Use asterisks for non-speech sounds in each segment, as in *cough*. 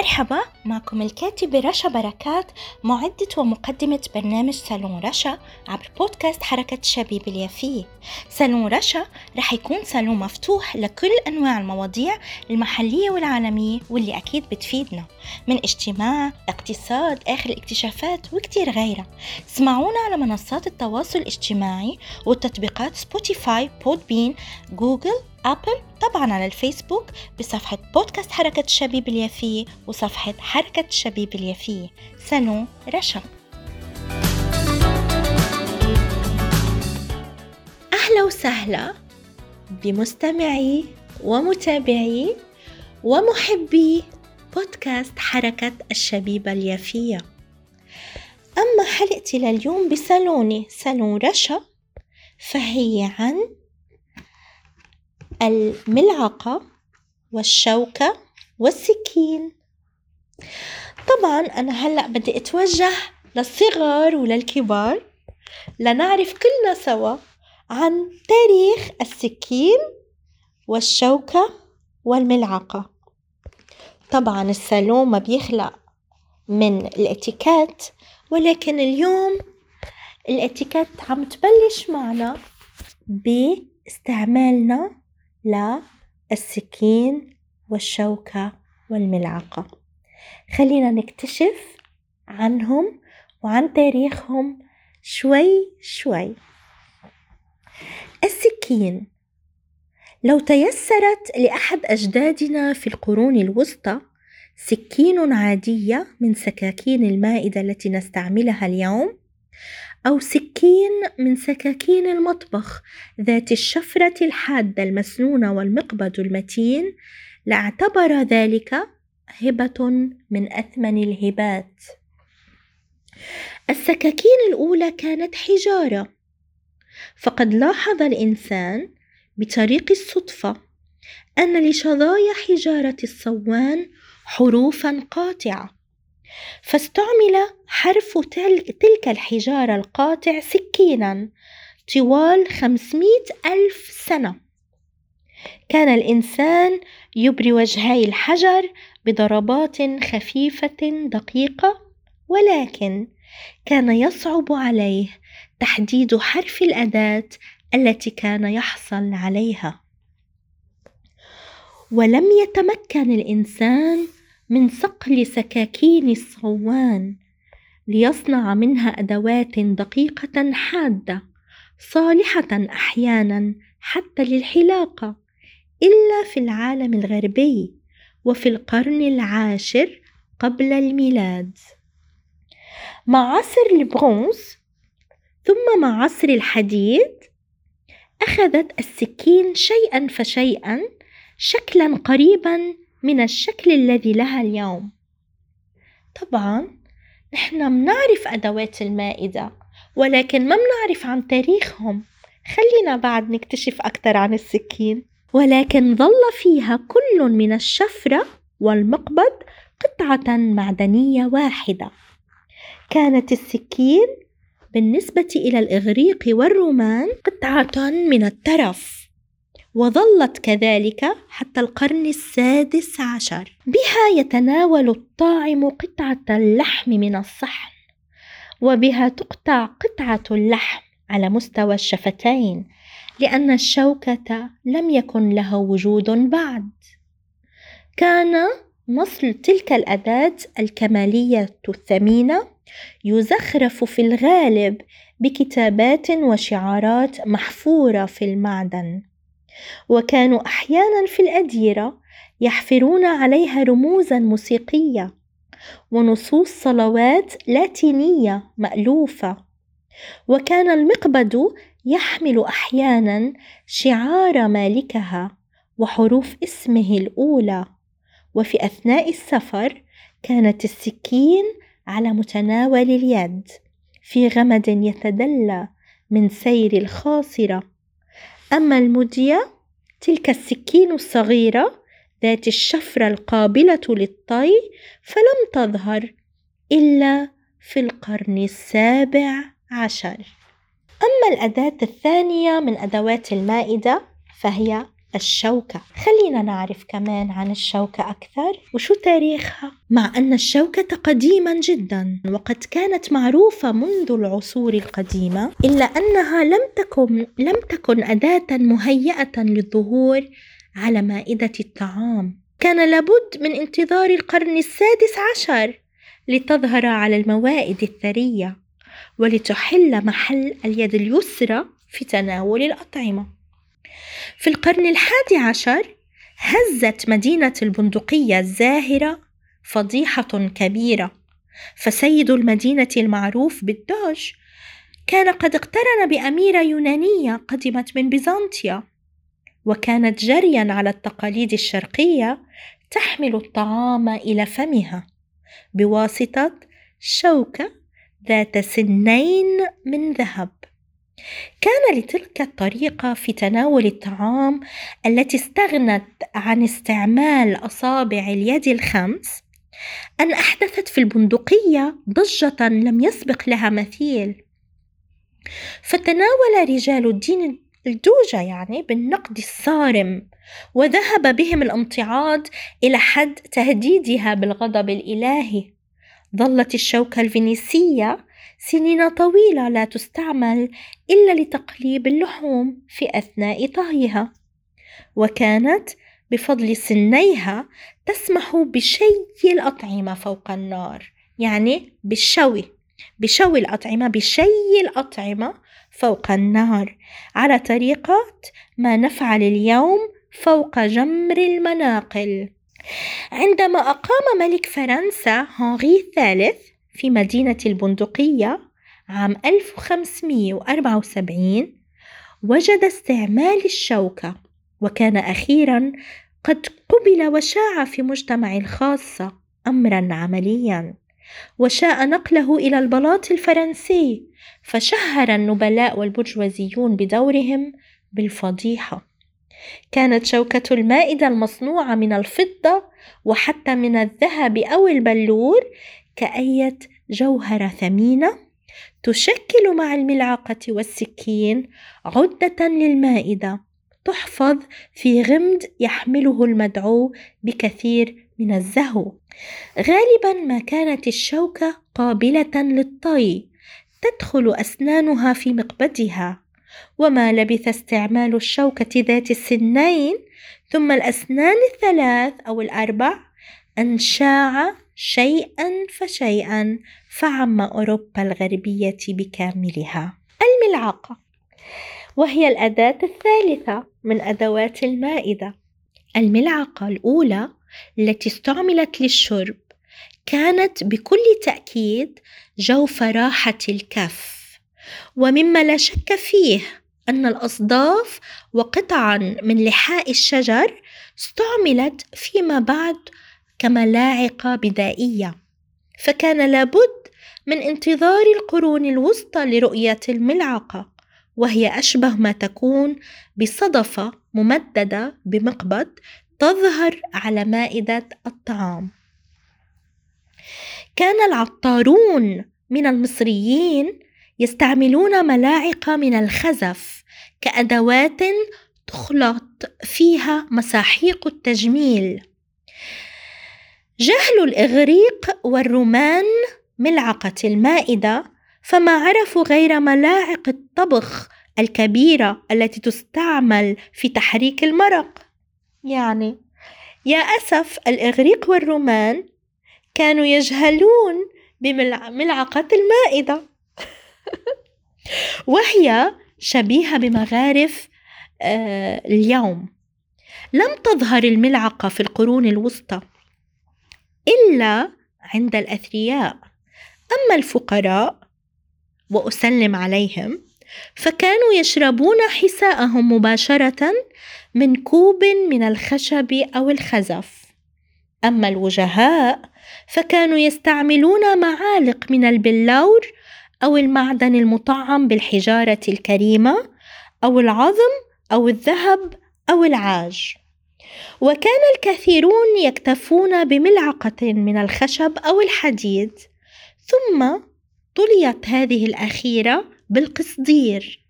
مرحبا معكم الكاتبة رشا بركات معدة ومقدمة برنامج صالون رشا عبر بودكاست حركة الشبيبة اليافية. صالون رشا رح يكون صالون مفتوح لكل أنواع المواضيع المحلية والعالمية واللي أكيد بتفيدنا من اجتماع اقتصاد آخر الاكتشافات وكتير غيرها. اسمعونا على منصات التواصل الاجتماعي والتطبيقات Spotify Podbean Google Apple طبعا على الفيسبوك بصفحة بودكاست حركة الشبيب اليافية وصفحة حركة الشبيب اليافية سنو رشا. أهلا وسهلا بمستمعي ومتابعي ومحبي بودكاست حركة الشبيبة اليافية أما حلقتي لليوم بصالوني صالون رشا فهي عن الملعقة والشوكة والسكين. طبعا أنا هلأ بدي أتوجه للصغار وللكبار لنعرف كلنا سوا عن تاريخ السكين والشوكة والملعقة. طبعا الصالون ما بيخلى من الإتيكيت ولكن اليوم الإتيكيت عم تبلش معنا باستعمالنا للسكين والشوكة والملعقة. خلينا نكتشف عنهم وعن تاريخهم شوي شوي. السكين لو تيسرت لأحد أجدادنا في القرون الوسطى سكين عادية من سكاكين المائدة التي نستعملها اليوم أو سكين من سكاكين المطبخ ذات الشفرة الحادة المسنونة والمقبض المتين لاعتبر ذلك هبة من أثمن الهبات. السكاكين الأولى كانت حجارة، فقد لاحظ الإنسان بطريق الصدفة أن لشظايا حجارة الصوان حروفا قاطعة فاستعمل حرف تلك الحجارة القاطع سكينا طوال خمسمائة ألف سنة. كان الإنسان يبري وجهي الحجر بضربات خفيفة دقيقة ولكن كان يصعب عليه تحديد حرف الأداة التي كان يحصل عليها. ولم يتمكن الإنسان من صقل سكاكين الصوان ليصنع منها أدوات دقيقة حادة صالحة أحيانا حتى للحلاقة إلا في العالم الغربي وفي القرن العاشر قبل الميلاد. مع عصر البرونز ثم مع عصر الحديد أخذت السكين شيئا فشيئا شكلا قريبا من الشكل الذي لها اليوم. طبعا نحن منعرف أدوات المائدة ولكن ما منعرف عن تاريخهم. خلينا بعد نكتشف أكثر عن السكين. ولكن ظل فيها كل من الشفرة والمقبض قطعة معدنية واحدة. كانت السكين بالنسبة إلى الإغريق والرومان قطعة من الترف. وظلت كذلك حتى القرن السادس عشر. بها يتناول الطاعم قطعة اللحم من الصحن وبها تقطع قطعة اللحم على مستوى الشفتين لأن الشوكة لم يكن لها وجود بعد. كان نصل تلك الأداة الكمالية الثمينة يزخرف في الغالب بكتابات وشعارات محفورة في المعدن. وكانوا أحيانا في الأديرة يحفرون عليها رموزا موسيقية ونصوص صلوات لاتينية مألوفة. وكان المقبض يحمل أحيانا شعار مالكها وحروف اسمه الأولى. وفي أثناء السفر كانت السكين على متناول اليد في غمد يتدلى من سير الخاصرة. أما المدية تلك السكين الصغيرة ذات الشفرة القابلة للطي فلم تظهر إلا في القرن السابع عشر. أما الأداة الثانية من أدوات المائدة فهي الشوكة. خلينا نعرف كمان عن الشوكة أكثر. وشو تاريخها؟ مع أن الشوكة قديما جدا وقد كانت معروفة منذ العصور القديمة إلا أنها لم تكن لم تكن أداة مهيئة للظهور على مائدة الطعام. كان لابد من انتظار القرن السادس عشر لتظهر على الموائد الثرية ولتحل محل اليد اليسرى في تناول الأطعمة. في القرن الحادي عشر هزت مدينة البندقية الزاهرة فضيحة كبيرة، فسيد المدينة المعروف بالدوج كان قد اقترن بأميرة يونانية قدمت من بيزنطيا، وكانت جريا على التقاليد الشرقية تحمل الطعام إلى فمها بواسطة شوكة ذات سنين من ذهب. كان لتلك الطريقة في تناول الطعام التي استغنت عن استعمال أصابع اليد الخمس أن أحدثت في البندقية ضجة لم يسبق لها مثيل. فتناول رجال الدين الدوجة يعني بالنقد الصارم وذهب بهم الامتعاض إلى حد تهديدها بالغضب الإلهي. ظلت الشوكة الفينيسية سنين طويلة لا تستعمل إلا لتقليب اللحوم في أثناء طهيها. وكانت بفضل سنيها تسمح بشي الأطعمة فوق النار يعني بالشوي بشوي الأطعمة بشي الأطعمة فوق النار على طريقة ما نفعل اليوم فوق جمر المناقل. عندما أقام ملك فرنسا هنري الثالث في مدينة البندقية عام 1574 وجد استعمال الشوكة وكان أخيرا قد قبل وشاع في مجتمع الخاصة أمرا عمليا وشاء نقله إلى البلاط الفرنسي فشهر النبلاء والبرجوازيون بدورهم بالفضيحة. كانت شوكة المائدة المصنوعة من الفضة وحتى من الذهب أو البلور كأية جوهرة ثمينة تشكل مع الملعقة والسكين عدة للمائدة تحفظ في غمد يحمله المدعو بكثير من الزهو. غالبا ما كانت الشوكة قابلة للطي تدخل أسنانها في مقبضها. وما لبث استعمال الشوكة ذات السنين ثم الأسنان الثلاث أو الأربع أن شاع شيئا فشيئا فعم أوروبا الغربية بكاملها. الملعقة. وهي الأداة الثالثة من أدوات المائدة. الملعقة الأولى التي استعملت للشرب كانت بكل تأكيد جوف راحة الكف. ومما لا شك فيه أن الأصداف وقطعا من لحاء الشجر استعملت فيما بعد كملاعق بدائية. فكان لابد من انتظار القرون الوسطى لرؤية الملعقة وهي أشبه ما تكون بصدفة ممددة بمقبض تظهر على مائدة الطعام. كان العطارون من المصريين يستعملون ملاعق من الخزف كأدوات تخلط فيها مساحيق التجميل. جهل الإغريق والرومان ملعقة المائدة فما عرفوا غير ملاعق الطبخ الكبيرة التي تستعمل في تحريك المرق. يعني يا أسف الإغريق والرومان كانوا يجهلون بملعقة المائدة. *laughs* وهي شبيهة بمغارف آه، اليوم. لم تظهر الملعقة في القرون الوسطى. إلا عند الأثرياء. أما الفقراء وأسلم عليهم فكانوا يشربون حساءهم مباشرة من كوب من الخشب أو الخزف. أما الوجهاء فكانوا يستعملون معالق من البلور أو المعدن المطعم بالحجارة الكريمة أو العظم أو الذهب أو العاج. وكان الكثيرون يكتفون بملعقة من الخشب أو الحديد ثم طليت هذه الأخيرة بالقصدير.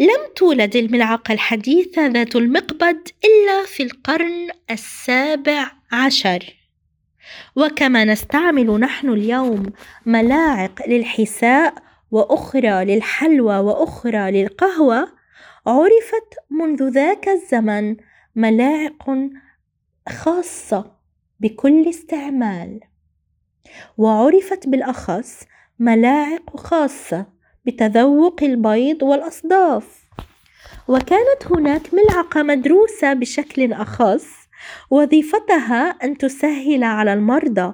لم تولد الملعقة الحديثة ذات المقبض إلا في القرن السابع عشر. وكما نستعمل نحن اليوم ملاعق للحساء وأخرى للحلوى وأخرى للقهوة عرفت منذ ذاك الزمن ملاعق خاصة بكل استعمال. وعرفت بالأخص ملاعق خاصة بتذوق البيض والأصداف. وكانت هناك ملعقة مدروسة بشكل أخص وظيفتها أن تسهل على المرضى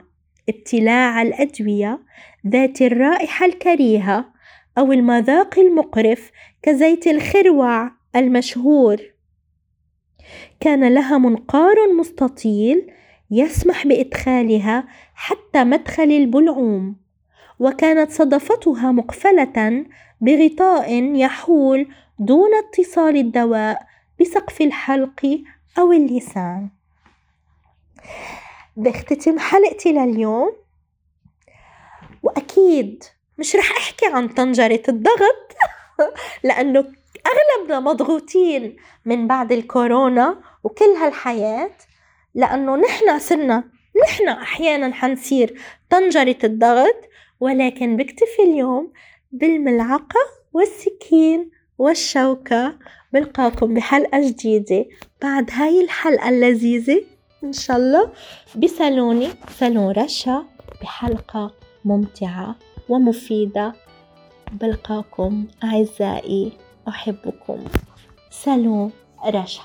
ابتلاع الأدوية ذات الرائحة الكريهة أو المذاق المقرف كزيت الخروع المشهور. كان لها منقار مستطيل يسمح بإدخالها حتى مدخل البلعوم وكانت صدفتها مقفلة بغطاء يحول دون اتصال الدواء بسقف الحلق أو اللسان. بختتم حلقتي لليوم؟ وأكيد مش رح أحكي عن طنجرة الضغط *laughs* لأنه أغلبنا مضغوطين من بعد الكورونا وكل هالحياة لأنه نحن صرنا نحن أحيانا حنصير طنجرة الضغط ولكن بكتفي اليوم بالملعقة والسكين والشوكة. بلقاكم بحلقة جديدة بعد هاي الحلقة اللذيذة. إن شاء الله. بصالوني صالون رشا بحلقة ممتعة ومفيدة. بلقاكم أعزائي. أحبكم. سالون رشا